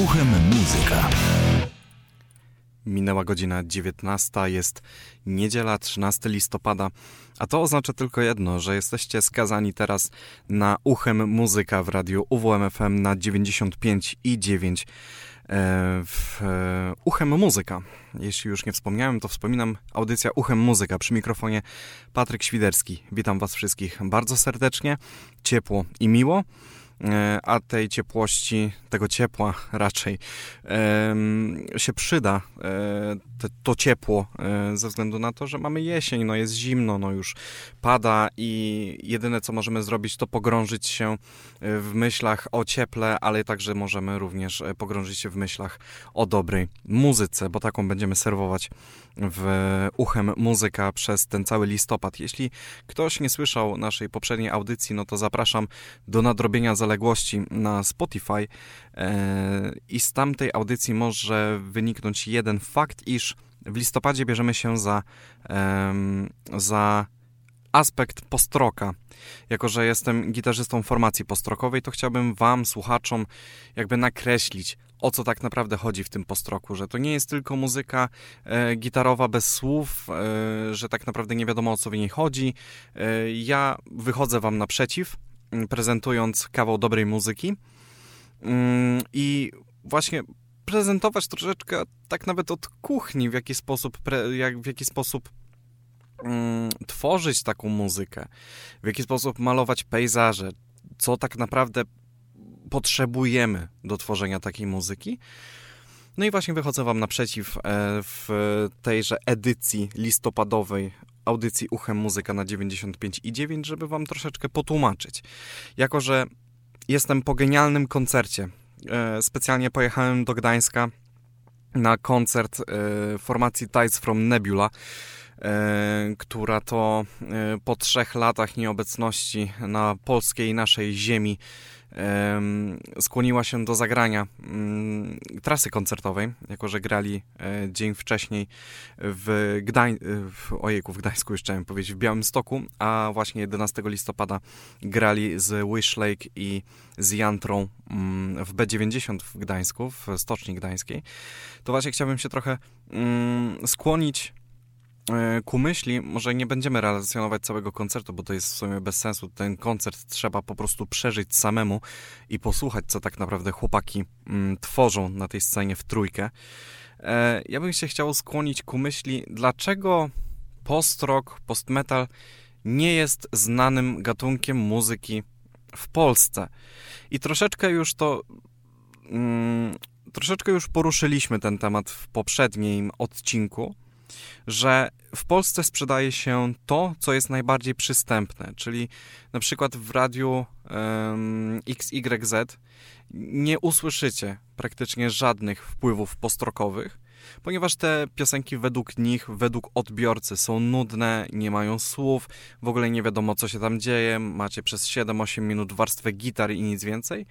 Uchem muzyka. Minęła godzina 19, jest niedziela 13 listopada, a to oznacza tylko jedno, że jesteście skazani teraz na uchem muzyka w radiu UWMFM na 95 i 9 e, w e, Uchem Muzyka. Jeśli już nie wspomniałem, to wspominam audycja Uchem Muzyka przy mikrofonie Patryk Świderski. Witam Was wszystkich bardzo serdecznie, ciepło i miło. E, a tej ciepłości, tego ciepła raczej się przyda e, to ciepło e, ze względu na to, że mamy jesień, no jest zimno, no już pada i jedyne co możemy zrobić to pogrążyć się w myślach o cieple, ale także możemy również pogrążyć się w myślach o dobrej muzyce, bo taką będziemy serwować w uchem muzyka przez ten cały listopad. Jeśli ktoś nie słyszał naszej poprzedniej audycji, no to zapraszam do nadrobienia zaległości na Spotify e, i z tamtej audycji może wyniknąć jeden fakt, iż w listopadzie bierzemy się za, za aspekt postroka. Jako, że jestem gitarzystą formacji postrokowej, to chciałbym Wam, słuchaczom, jakby nakreślić, o co tak naprawdę chodzi w tym postroku, że to nie jest tylko muzyka e, gitarowa bez słów, e, że tak naprawdę nie wiadomo o co w niej chodzi. E, ja wychodzę Wam naprzeciw, prezentując kawał dobrej muzyki mm, i właśnie prezentować troszeczkę tak nawet od kuchni, w jaki sposób, jak, w jaki sposób mm, tworzyć taką muzykę, w jaki sposób malować pejzaże, co tak naprawdę potrzebujemy do tworzenia takiej muzyki. No i właśnie wychodzę Wam naprzeciw e, w tejże edycji listopadowej audycji Uchem Muzyka na 95 i 9, żeby Wam troszeczkę potłumaczyć. Jako, że jestem po genialnym koncercie, e, specjalnie pojechałem do Gdańska na koncert e, formacji Tides from Nebula, która to po trzech latach nieobecności na polskiej naszej ziemi skłoniła się do zagrania mm, trasy koncertowej, jako że grali e, dzień wcześniej w, Gdań w, ojejku, w Gdańsku już chciałem powiedzieć, w Białymstoku, a właśnie 11 listopada grali z Wish Lake i z Jantrą mm, w B90 w Gdańsku, w Stoczni Gdańskiej, to właśnie chciałbym się trochę mm, skłonić ku myśli, może nie będziemy relacjonować całego koncertu, bo to jest w sumie bez sensu. Ten koncert trzeba po prostu przeżyć samemu i posłuchać, co tak naprawdę chłopaki mm, tworzą na tej scenie w trójkę. E, ja bym się chciał skłonić ku myśli, dlaczego post-rock, post-metal nie jest znanym gatunkiem muzyki w Polsce. I troszeczkę już to. Mm, troszeczkę już poruszyliśmy ten temat w poprzednim odcinku że w Polsce sprzedaje się to, co jest najbardziej przystępne, czyli na przykład w radiu um, XYZ nie usłyszycie praktycznie żadnych wpływów postrokowych, ponieważ te piosenki według nich, według odbiorcy są nudne, nie mają słów, w ogóle nie wiadomo co się tam dzieje, macie przez 7-8 minut warstwę gitar i nic więcej.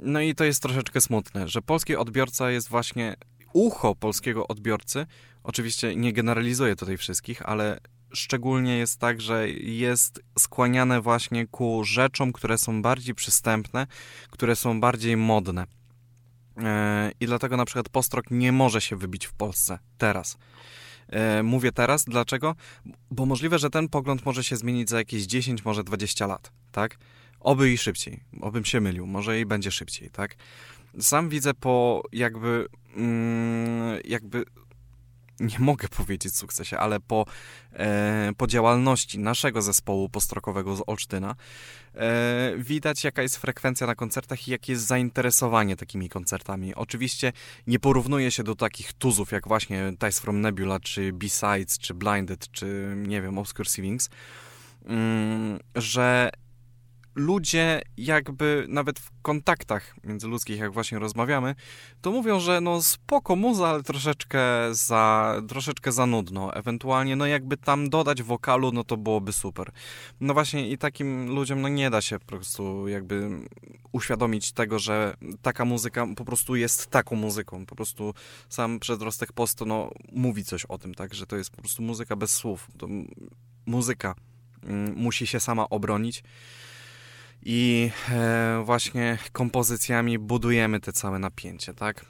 No i to jest troszeczkę smutne, że polski odbiorca jest właśnie ucho polskiego odbiorcy Oczywiście nie generalizuję tutaj wszystkich, ale szczególnie jest tak, że jest skłaniane właśnie ku rzeczom, które są bardziej przystępne, które są bardziej modne. E, I dlatego na przykład postrok nie może się wybić w Polsce teraz. E, mówię teraz, dlaczego? Bo możliwe, że ten pogląd może się zmienić za jakieś 10, może 20 lat, tak? Oby i szybciej, obym się mylił, może i będzie szybciej, tak? Sam widzę po jakby, mm, jakby nie mogę powiedzieć sukcesie, ale po, e, po działalności naszego zespołu postrokowego z Olsztyna e, widać jaka jest frekwencja na koncertach i jakie jest zainteresowanie takimi koncertami. Oczywiście nie porównuje się do takich tuzów jak właśnie Ties from Nebula, czy B-Sides, czy Blinded, czy nie wiem, Obscure Savings, mm, że ludzie jakby nawet w kontaktach międzyludzkich, jak właśnie rozmawiamy, to mówią, że no spoko muza, ale troszeczkę za, troszeczkę za nudno. Ewentualnie, no jakby tam dodać wokalu, no to byłoby super. No właśnie i takim ludziom, no nie da się po prostu jakby uświadomić tego, że taka muzyka po prostu jest taką muzyką. Po prostu sam przedrostek postu, no mówi coś o tym, tak, że to jest po prostu muzyka bez słów. To muzyka mm, musi się sama obronić i e, właśnie kompozycjami budujemy te całe napięcie, tak?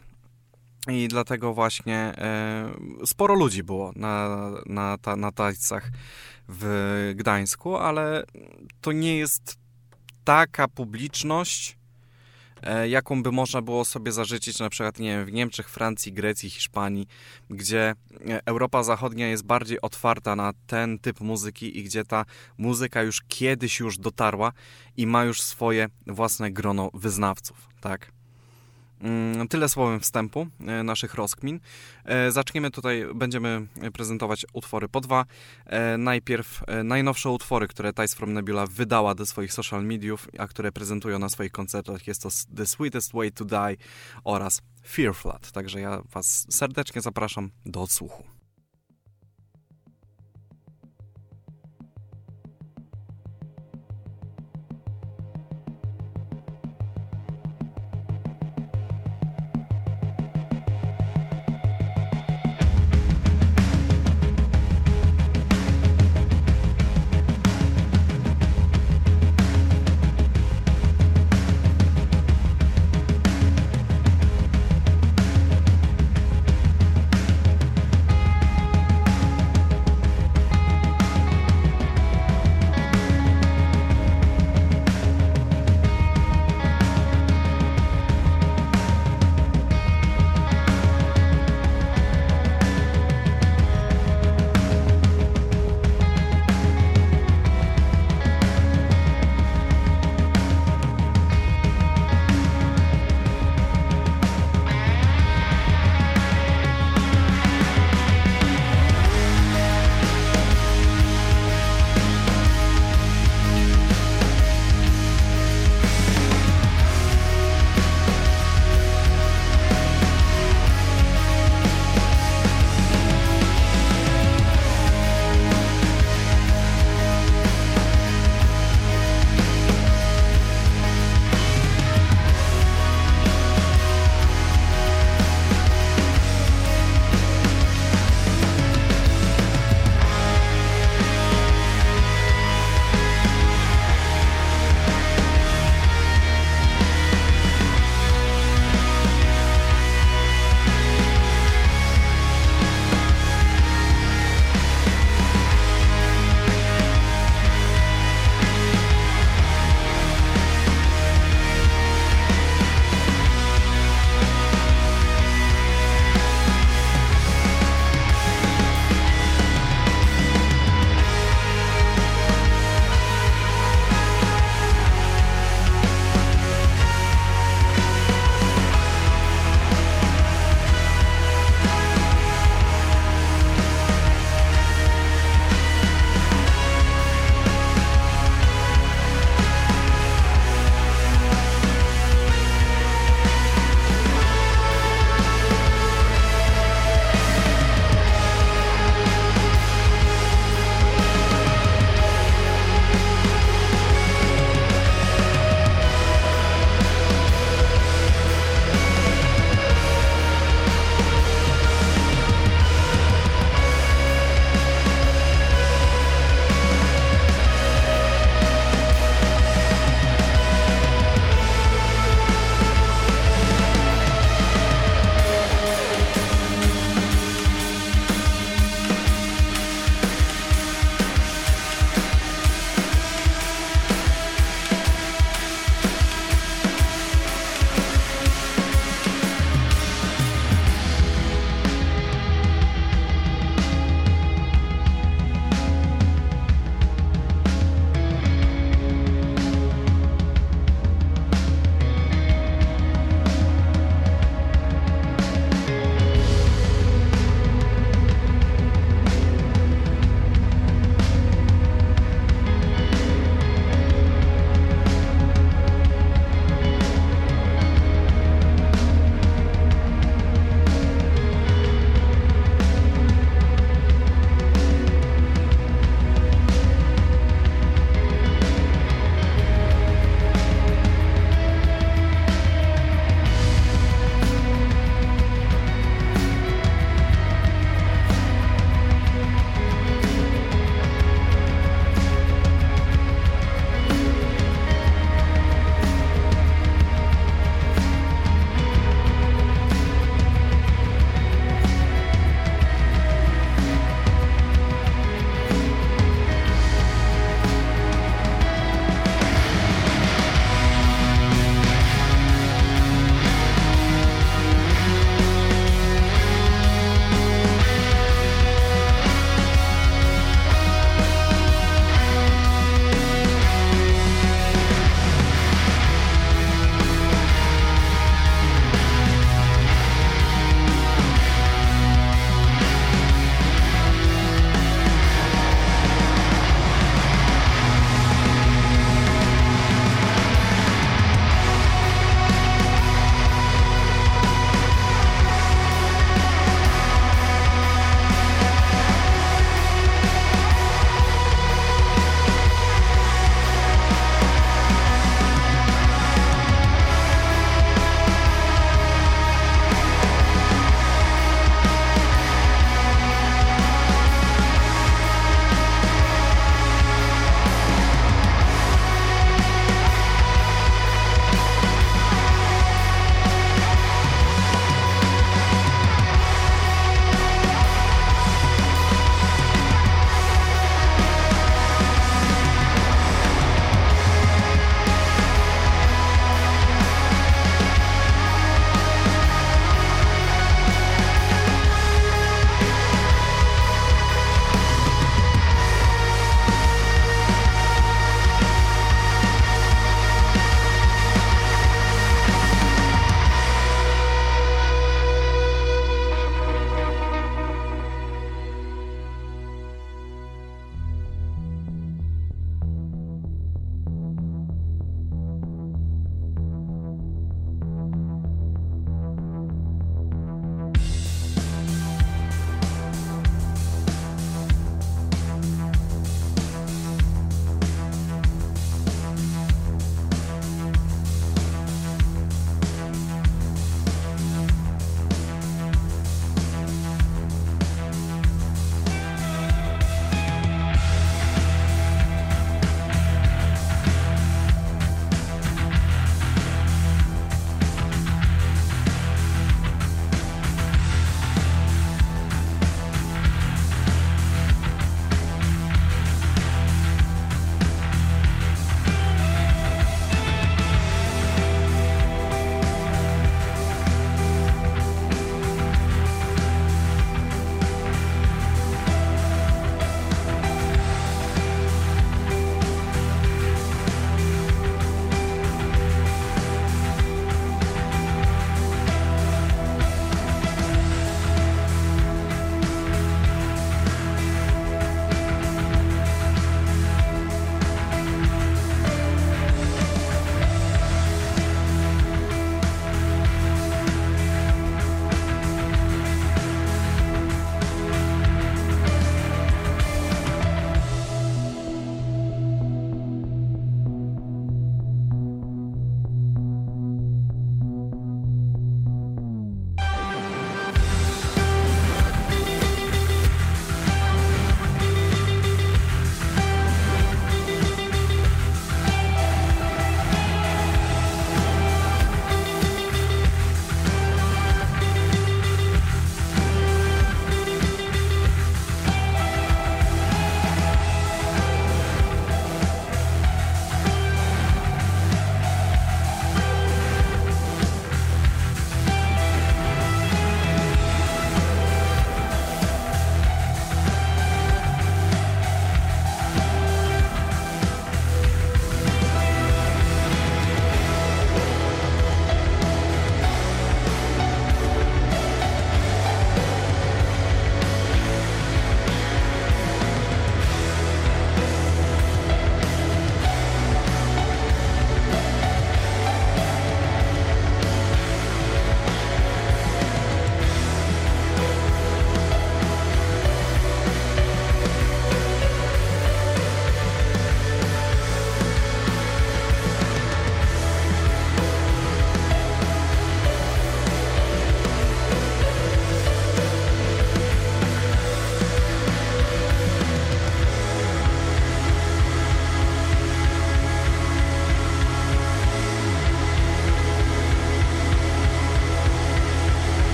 I dlatego właśnie e, sporo ludzi było na, na, ta, na w Gdańsku, ale to nie jest taka publiczność, jaką by można było sobie zażyczyć na przykład nie wiem, w Niemczech, Francji, Grecji, Hiszpanii, gdzie Europa Zachodnia jest bardziej otwarta na ten typ muzyki i gdzie ta muzyka już kiedyś już dotarła i ma już swoje własne grono wyznawców, tak? Mm, tyle słowem wstępu e, naszych rozkmin. E, zaczniemy tutaj, będziemy prezentować utwory po dwa. E, najpierw najnowsze utwory, które Tice from Nebula wydała do swoich social mediów, a które prezentują na swoich koncertach. Jest to The Sweetest Way to Die oraz Fear Flood. Także ja Was serdecznie zapraszam do odsłuchu.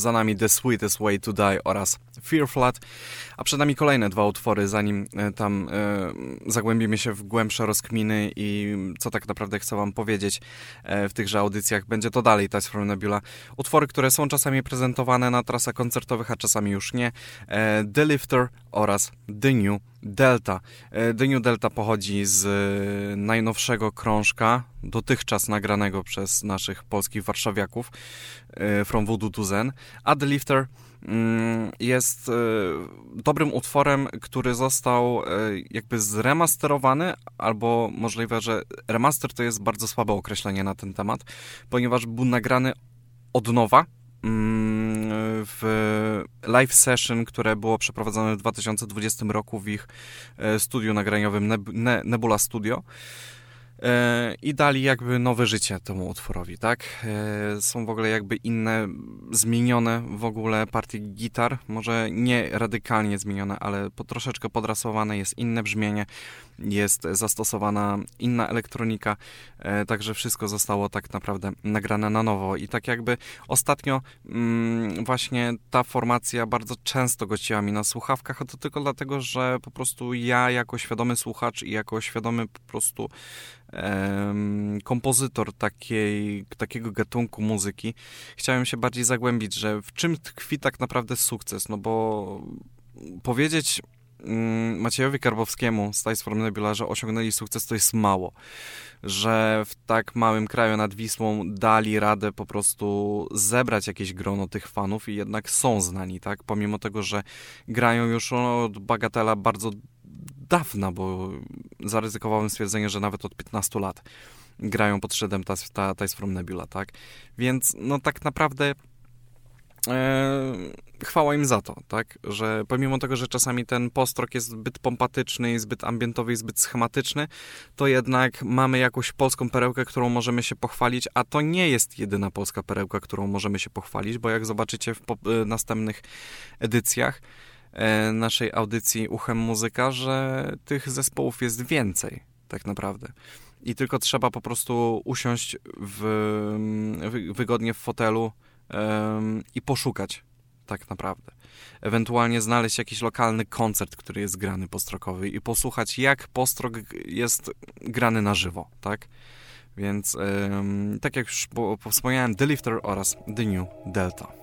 Za nami The Sweetest Way to Die oraz Fear Flood, a przed nami kolejne dwa utwory, zanim e, tam e, zagłębimy się w głębsze rozkminy i co tak naprawdę chcę wam powiedzieć e, w tychże audycjach. Będzie to dalej Ties from Nebula. Utwory, które są czasami prezentowane na trasach koncertowych, a czasami już nie. E, The Lifter oraz The New Delta. E, The New Delta pochodzi z e, najnowszego krążka, dotychczas nagranego przez naszych polskich warszawiaków From Voodoo to Zen, a The Lifter jest dobrym utworem, który został jakby zremasterowany, albo możliwe, że remaster to jest bardzo słabe określenie na ten temat, ponieważ był nagrany od nowa, Mm, w live session, które było przeprowadzone w 2020 roku w ich e, studiu nagraniowym Nebula Studio. E, i dali jakby nowe życie temu utworowi, tak? E, są w ogóle jakby inne, zmienione w ogóle partie gitar, może nie radykalnie zmienione, ale po, troszeczkę podrasowane, jest inne brzmienie, jest zastosowana inna elektronika, e, także wszystko zostało tak naprawdę nagrane na nowo i tak jakby ostatnio mm, właśnie ta formacja bardzo często gościła mi na słuchawkach, a to tylko dlatego, że po prostu ja jako świadomy słuchacz i jako świadomy po prostu kompozytor takiej, takiego gatunku muzyki, chciałem się bardziej zagłębić, że w czym tkwi tak naprawdę sukces, no bo powiedzieć mm, Maciejowi Karbowskiemu z Ties from Nebula, że osiągnęli sukces, to jest mało. Że w tak małym kraju nad Wisłą dali radę po prostu zebrać jakieś grono tych fanów i jednak są znani, tak? Pomimo tego, że grają już od Bagatela bardzo dawna, bo zaryzykowałem stwierdzenie, że nawet od 15 lat grają pod szyldem Ties from Nebula, tak? Więc no tak naprawdę e, chwała im za to, tak? Że pomimo tego, że czasami ten postrok jest zbyt pompatyczny, zbyt ambientowy i zbyt schematyczny, to jednak mamy jakąś polską perełkę, którą możemy się pochwalić, a to nie jest jedyna polska perełka, którą możemy się pochwalić, bo jak zobaczycie w e, następnych edycjach, naszej audycji Uchem Muzyka, że tych zespołów jest więcej, tak naprawdę. I tylko trzeba po prostu usiąść w, wygodnie w fotelu i poszukać, tak naprawdę. Ewentualnie znaleźć jakiś lokalny koncert, który jest grany postrokowy i posłuchać, jak postrok jest grany na żywo, tak? Więc, tak jak już wspomniałem, The Lifter oraz The New Delta.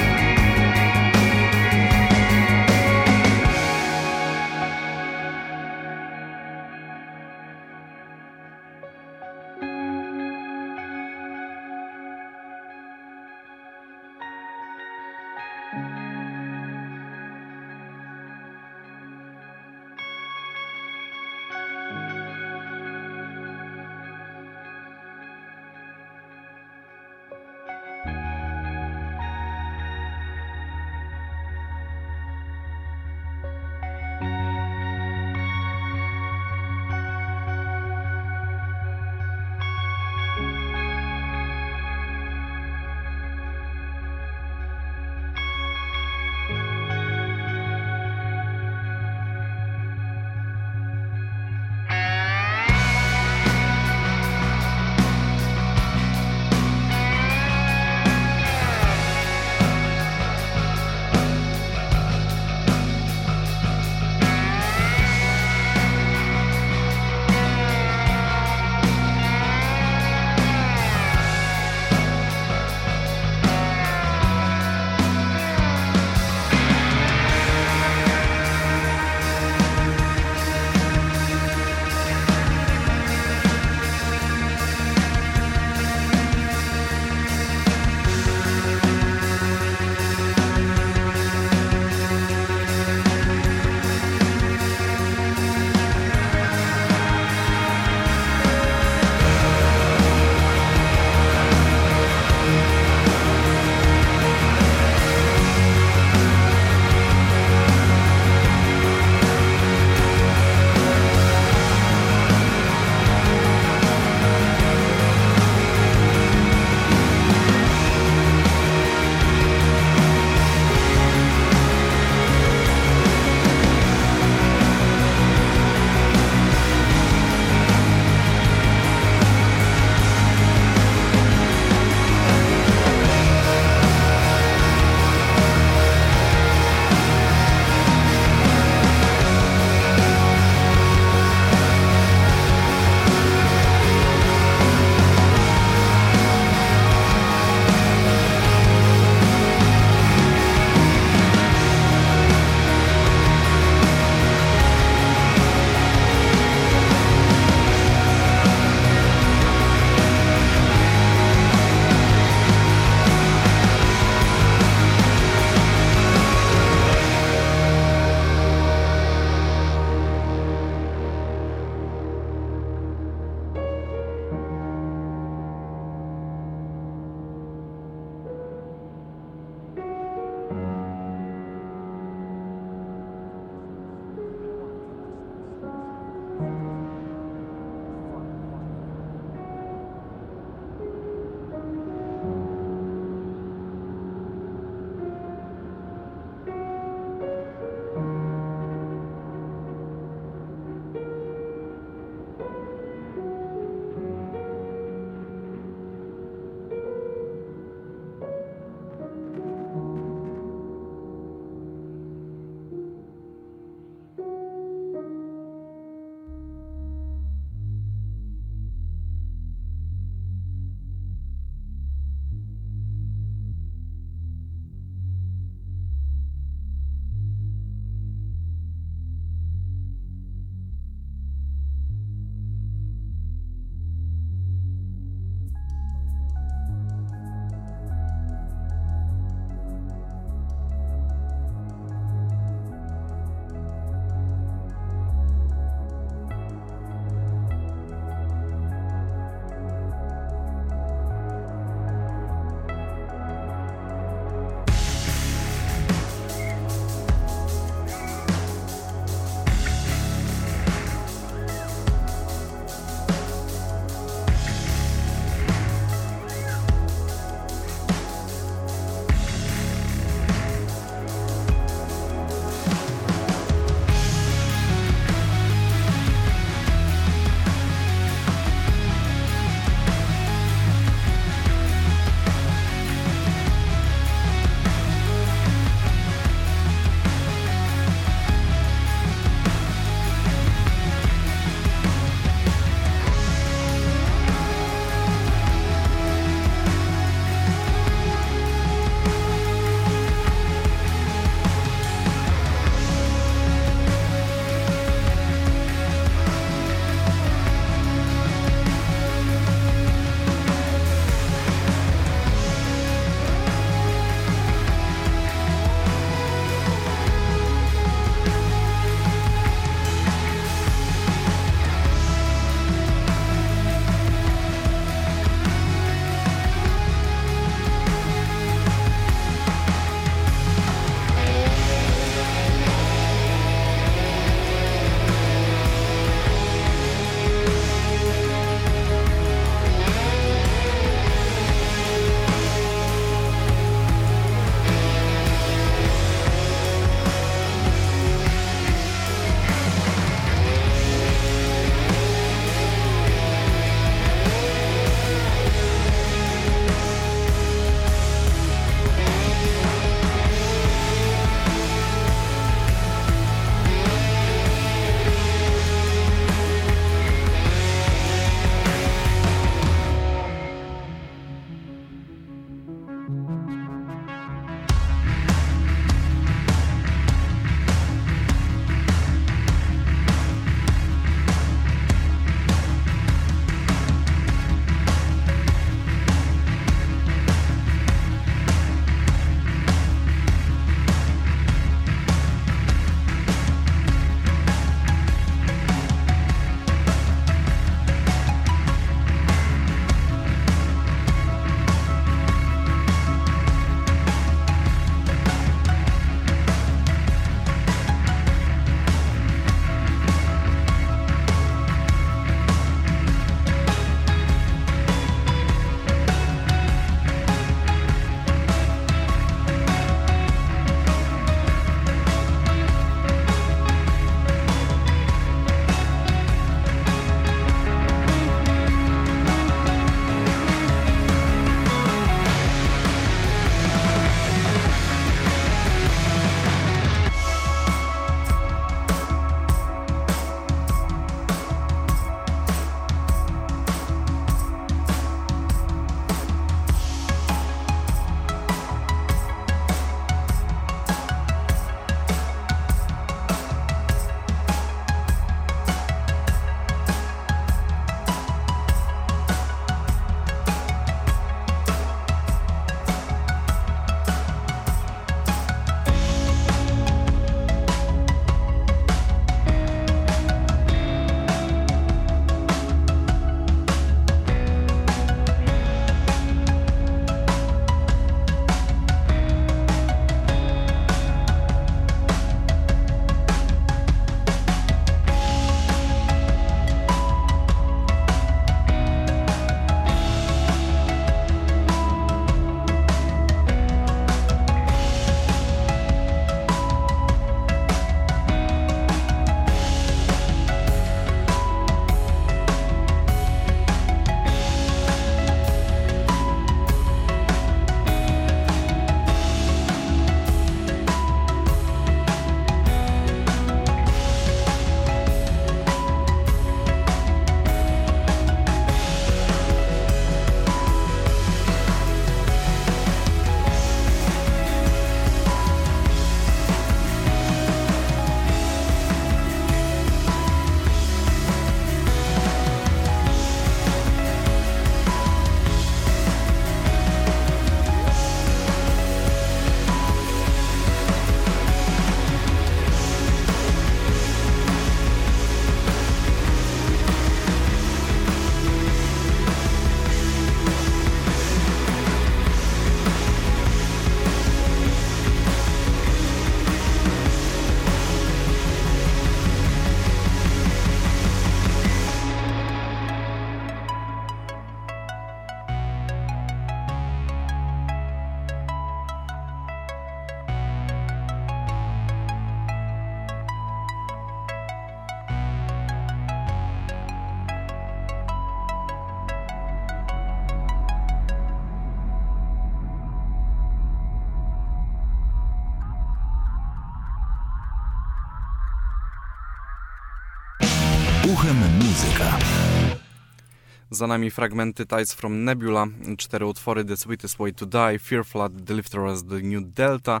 Za nami fragmenty Tides from Nebula, cztery utwory The Sweetest Way to Die, Fear Flood, The Lifter The New Delta.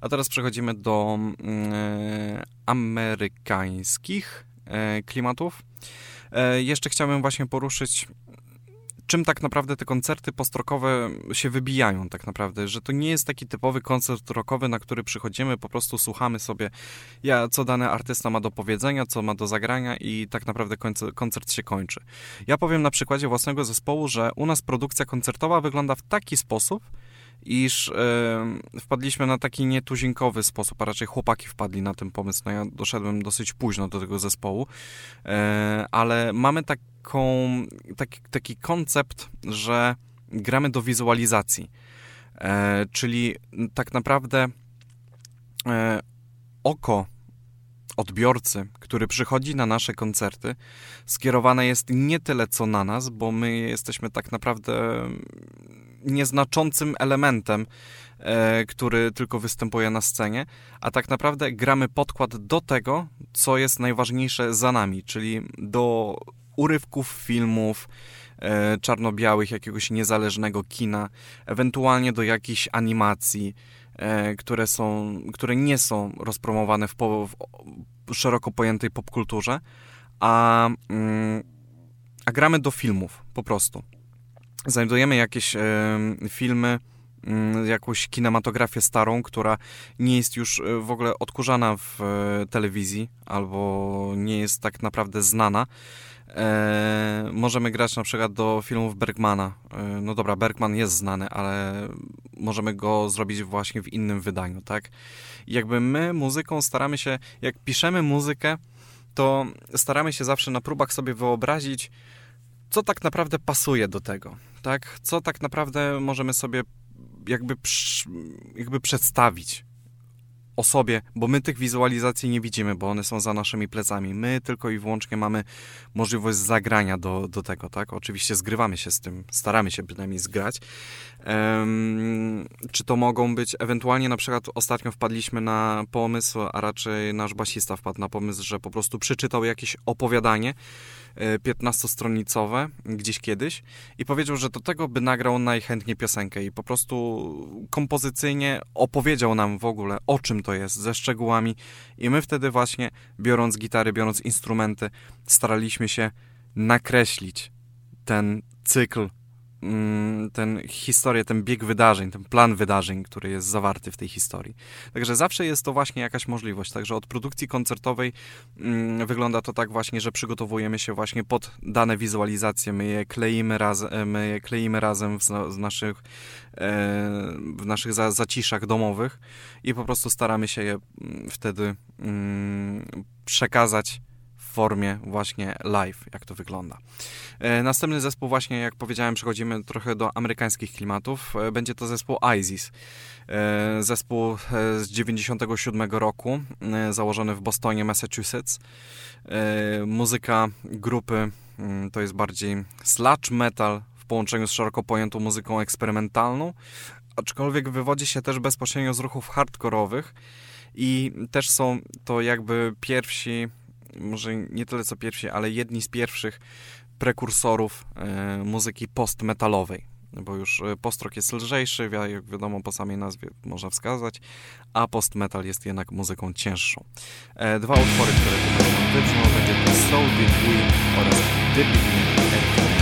A teraz przechodzimy do e, amerykańskich e, klimatów. E, jeszcze chciałbym właśnie poruszyć czym tak naprawdę te koncerty postrokowe się wybijają tak naprawdę, że to nie jest taki typowy koncert rockowy, na który przychodzimy, po prostu słuchamy sobie, ja, co dany artysta ma do powiedzenia, co ma do zagrania i tak naprawdę koncert się kończy. Ja powiem na przykładzie własnego zespołu, że u nas produkcja koncertowa wygląda w taki sposób, iż wpadliśmy na taki nietuzinkowy sposób, a raczej chłopaki wpadli na ten pomysł. No ja doszedłem dosyć późno do tego zespołu, yy, ale mamy taką, taki, taki koncept, że gramy do wizualizacji. Yy, czyli tak naprawdę oko odbiorcy, który przychodzi na nasze koncerty, skierowane jest nie tyle co na nas, bo my jesteśmy tak naprawdę nieznaczącym elementem, e, który tylko występuje na scenie, a tak naprawdę gramy podkład do tego, co jest najważniejsze za nami, czyli do urywków filmów, e, czarno-białych, jakiegoś niezależnego kina, ewentualnie do jakichś animacji, e, które, są, które nie są rozpromowane w, po, w szeroko pojętej popkulturze, a, mm, a gramy do filmów po prostu znajdujemy jakieś filmy, mm, jakąś kinematografię starą, która nie jest już e, w ogóle odkurzana w e, telewizji albo nie jest tak naprawdę znana. E, możemy grać na przykład do filmów Bergmana. No dobra, Bergman jest znany, ale możemy go zrobić właśnie w innym wydaniu, tak? I jakby my muzyką staramy się, jak piszemy muzykę, to staramy się zawsze na próbach sobie wyobrazić, co tak naprawdę pasuje do tego, tak? Co tak naprawdę możemy sobie jakby, jakby przedstawić osobie, bo my tych wizualizacji nie widzimy, bo one są za naszymi plecami. My tylko i wyłącznie mamy możliwość zagrania do, do tego, tak? Oczywiście zgrywamy się z tym, staramy się przynajmniej zgrać. Um, czy to mogą być, ewentualnie na przykład ostatnio wpadliśmy na pomysł, a raczej nasz basista wpadł na pomysł, że po prostu przeczytał jakieś opowiadanie, 15-stronicowe gdzieś kiedyś i powiedział, że do tego by nagrał najchętniej piosenkę i po prostu kompozycyjnie opowiedział nam w ogóle o czym to jest, ze szczegółami. I my wtedy właśnie biorąc gitary, biorąc instrumenty staraliśmy się nakreślić ten cykl ten historię, ten bieg wydarzeń, ten plan wydarzeń, który jest zawarty w tej historii. Także zawsze jest to właśnie jakaś możliwość. Także od produkcji koncertowej mm, wygląda to tak właśnie, że przygotowujemy się właśnie pod dane wizualizacje, my je kleimy, raz, e, my je kleimy razem w, w naszych, e, w naszych za, zaciszach domowych i po prostu staramy się je mm, wtedy przekazać formie właśnie live, jak to wygląda. E, następny zespół właśnie, jak powiedziałem, przechodzimy trochę do amerykańskich klimatów. E, będzie to zespół ISIS. E, zespół z 97 roku, założony w Bostonie, Massachusetts. Muzyka grupy mm, to jest bardziej sludge metal w połączeniu z szeroko pojętą muzyką eksperymentalną, aczkolwiek wywodzi się też bezpośrednio z ruchów hardkorowych i też są to jakby pierwsi może nie tyle co pierwsi, ale jedni z pierwszych prekursorów e, muzyki post-metalowej. Bo już e, post-rock jest lżejszy, jak wiadomo po samej nazwie można wskazać, a post-metal jest jednak muzyką cięższą. E, dwa utwory, które tutaj wybrzmią, będzie to Soul Did We oraz The Beginning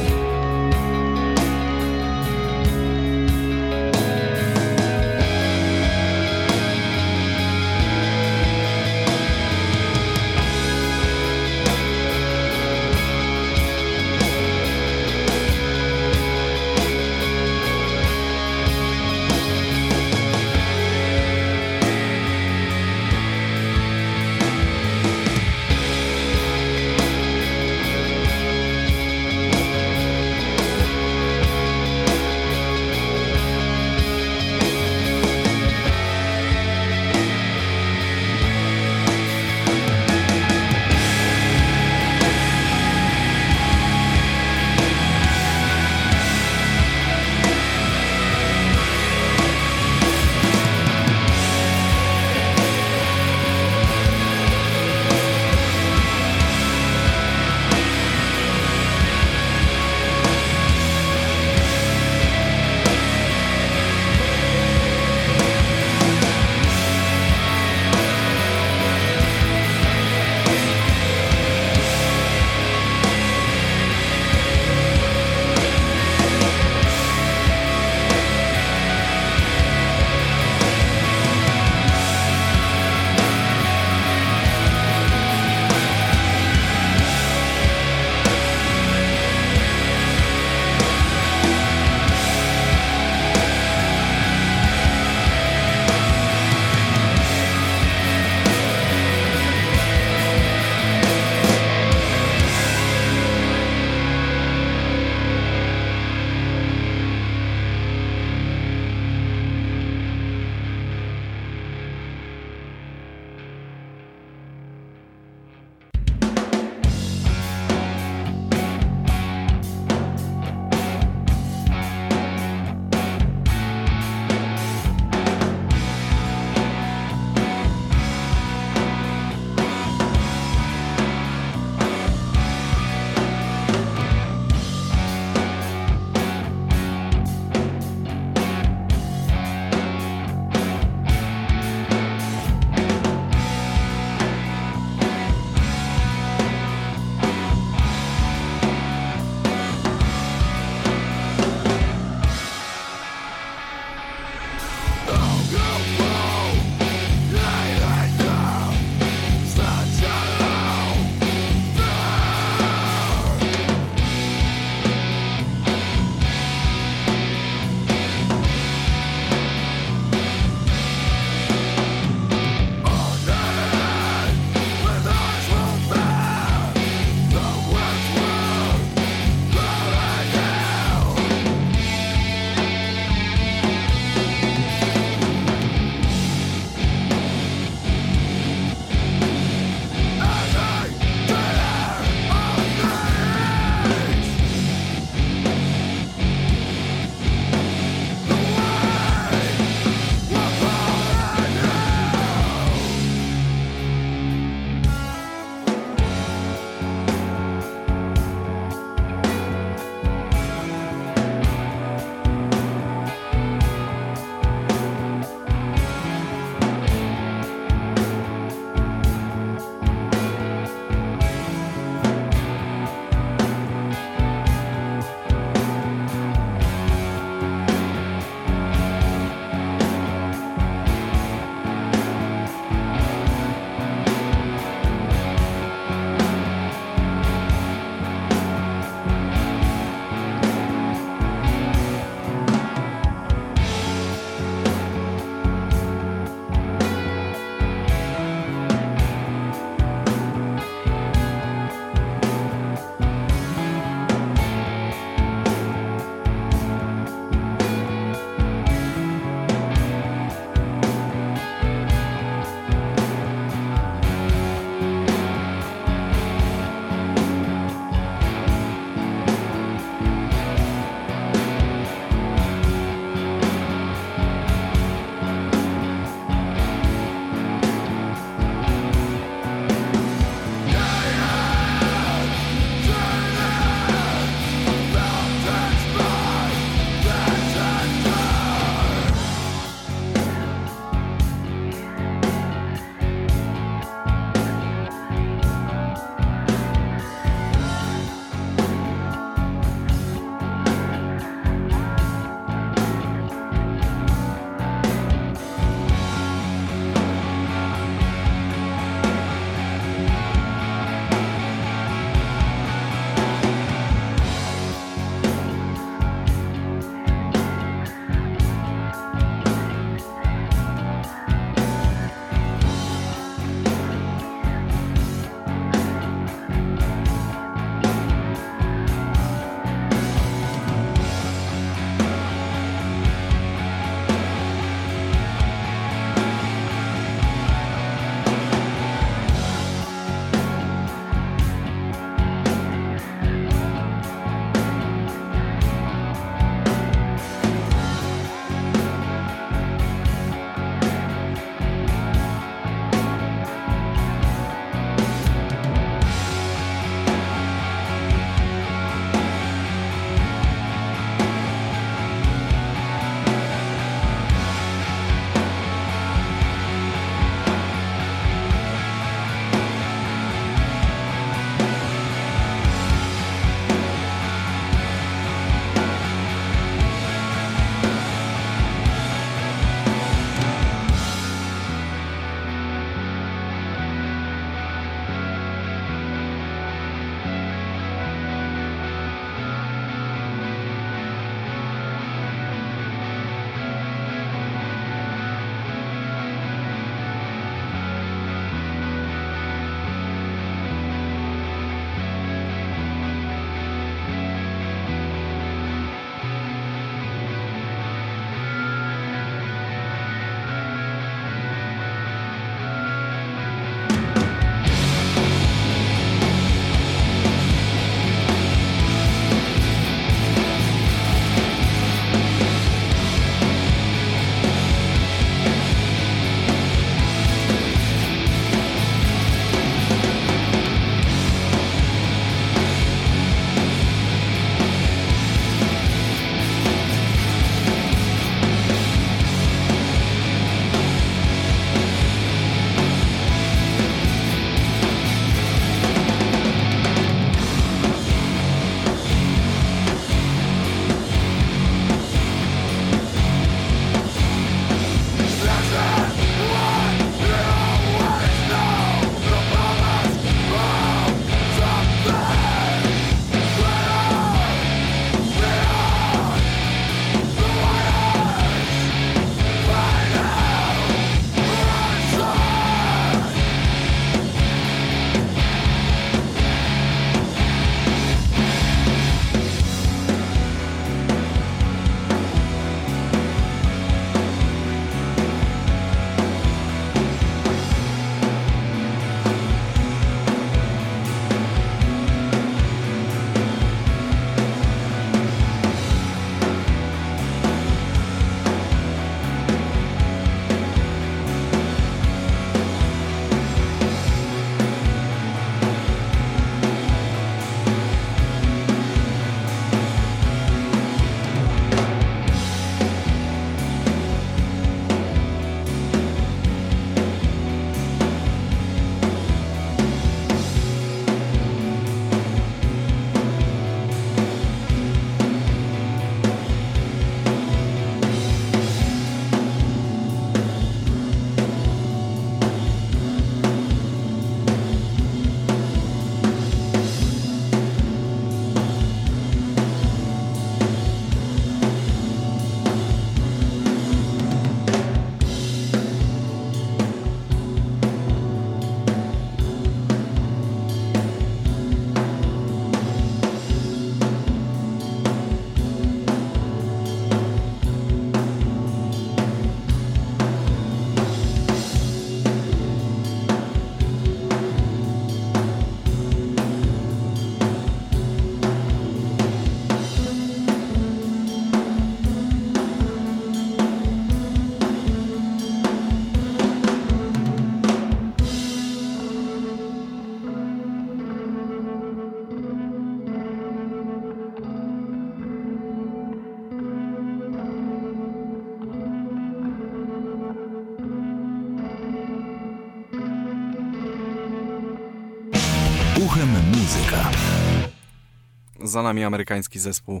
Za nami amerykański zespół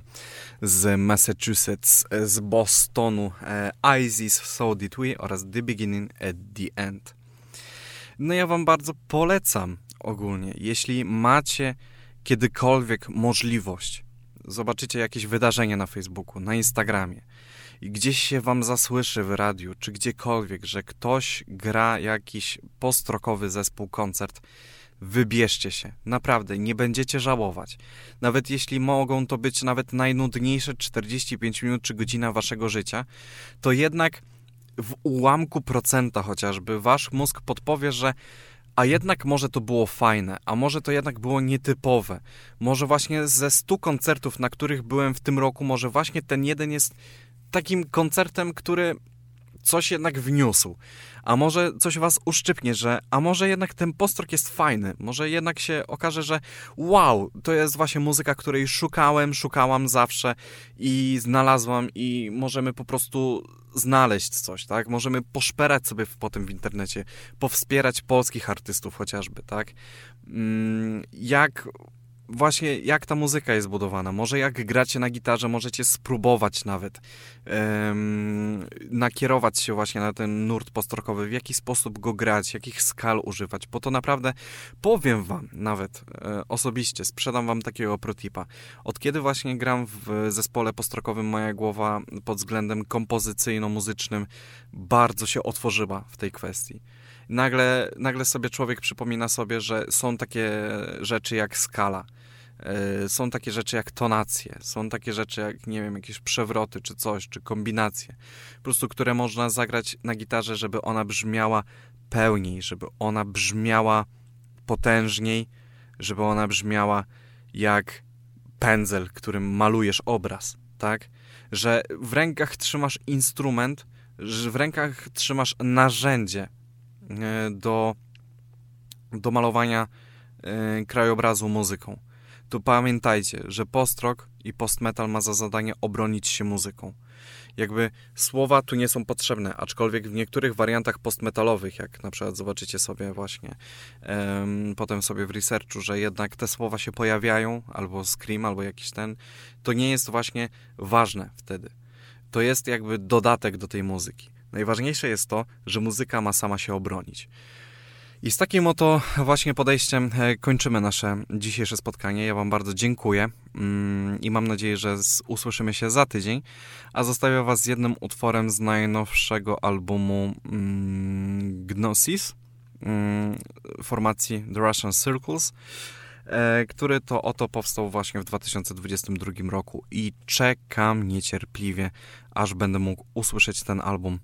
z Massachusetts, z Bostonu, e, Isis, So Did We oraz The Beginning at the End. No ja wam bardzo polecam ogólnie, jeśli macie kiedykolwiek możliwość, zobaczycie jakieś wydarzenie na Facebooku, na Instagramie i gdzieś się wam zasłyszy w radiu, czy gdziekolwiek, że ktoś gra jakiś postrokowy zespół, koncert, wybierzcie się. Naprawdę, nie będziecie żałować. Nawet jeśli mogą to być nawet najnudniejsze 45 minut czy godzina waszego życia, to jednak w ułamku procenta chociażby wasz mózg podpowie, że a jednak może to było fajne, a może to jednak było nietypowe. Może właśnie ze 100 koncertów, na których byłem w tym roku, może właśnie ten jeden jest takim koncertem, który coś jednak wniósł. A może coś was uszczypnie, że a może jednak ten postrok jest fajny, może jednak się okaże, że wow, to jest właśnie muzyka, której szukałem, szukałam zawsze i znalazłam i możemy po prostu znaleźć coś, tak? Możemy poszperać sobie potem w internecie, powspierać polskich artystów chociażby, tak? Mm, jak właśnie jak ta muzyka jest budowana. Może jak gracie na gitarze, możecie spróbować nawet um, nakierować się właśnie na ten nurt postrokowy, w jaki sposób go grać, jakich skal używać, bo to naprawdę powiem wam nawet e, osobiście, sprzedam wam takiego protipa. Od kiedy właśnie gram w zespole postrokowym, moja głowa pod względem kompozycyjno-muzycznym bardzo się otworzyła w tej kwestii. Nagle, nagle sobie człowiek przypomina sobie, że są takie rzeczy jak skala, są takie rzeczy jak tonacje, są takie rzeczy jak, nie wiem, jakieś przewroty czy coś, czy kombinacje, po prostu, które można zagrać na gitarze, żeby ona brzmiała pełniej, żeby ona brzmiała potężniej, żeby ona brzmiała jak pędzel, którym malujesz obraz, tak? Że w rękach trzymasz instrument, że w rękach trzymasz narzędzie, E, do, do malowania e, krajobrazu muzyką. Tu pamiętajcie, że post-rock i post-metal ma za zadanie obronić się muzyką. Jakby słowa tu nie są potrzebne, aczkolwiek w niektórych wariantach postmetalowych, jak na przykład zobaczycie sobie właśnie um, potem sobie w researchu, że jednak te słowa się pojawiają, albo scream, albo jakiś ten, to nie jest właśnie ważne wtedy. To jest jakby dodatek do tej muzyki. Najważniejsze jest to, że muzyka ma sama się obronić. I z takim oto właśnie podejściem e, kończymy nasze dzisiejsze spotkanie. Ja Wam bardzo dziękuję mm, i mam nadzieję, że usłyszymy się za tydzień. A zostawię Was z jednym utworem z najnowszego albumu mm, Gnosis mm, formacji The Russian Circles, e, który to oto powstał właśnie w 2022 roku i czekam niecierpliwie, aż będę mógł usłyszeć ten album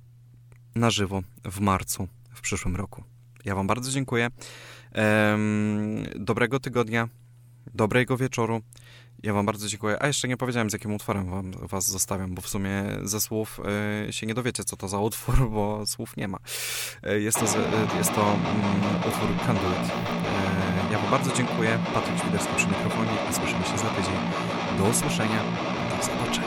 na żywo w marcu w przyszłym roku. Ja Wam bardzo dziękuję. Dobrego tygodnia, dobrego wieczoru. Ja Wam bardzo dziękuję. A jeszcze nie powiedziałem, z jakim utworem wam, Was zostawiam, bo w sumie ze słów y, się nie dowiecie, co to za utwór, bo słów nie ma. Y, jest to, y, jest to mm, utwór Conduit. ja Wam bardzo dziękuję. Patryk Świderski przy mikrofonie, słyszymy się za tydzień. Do usłyszenia. Do zobaczenia.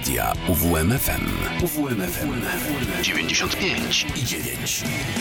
Radia UWMFM. UWMFM 95 i 9.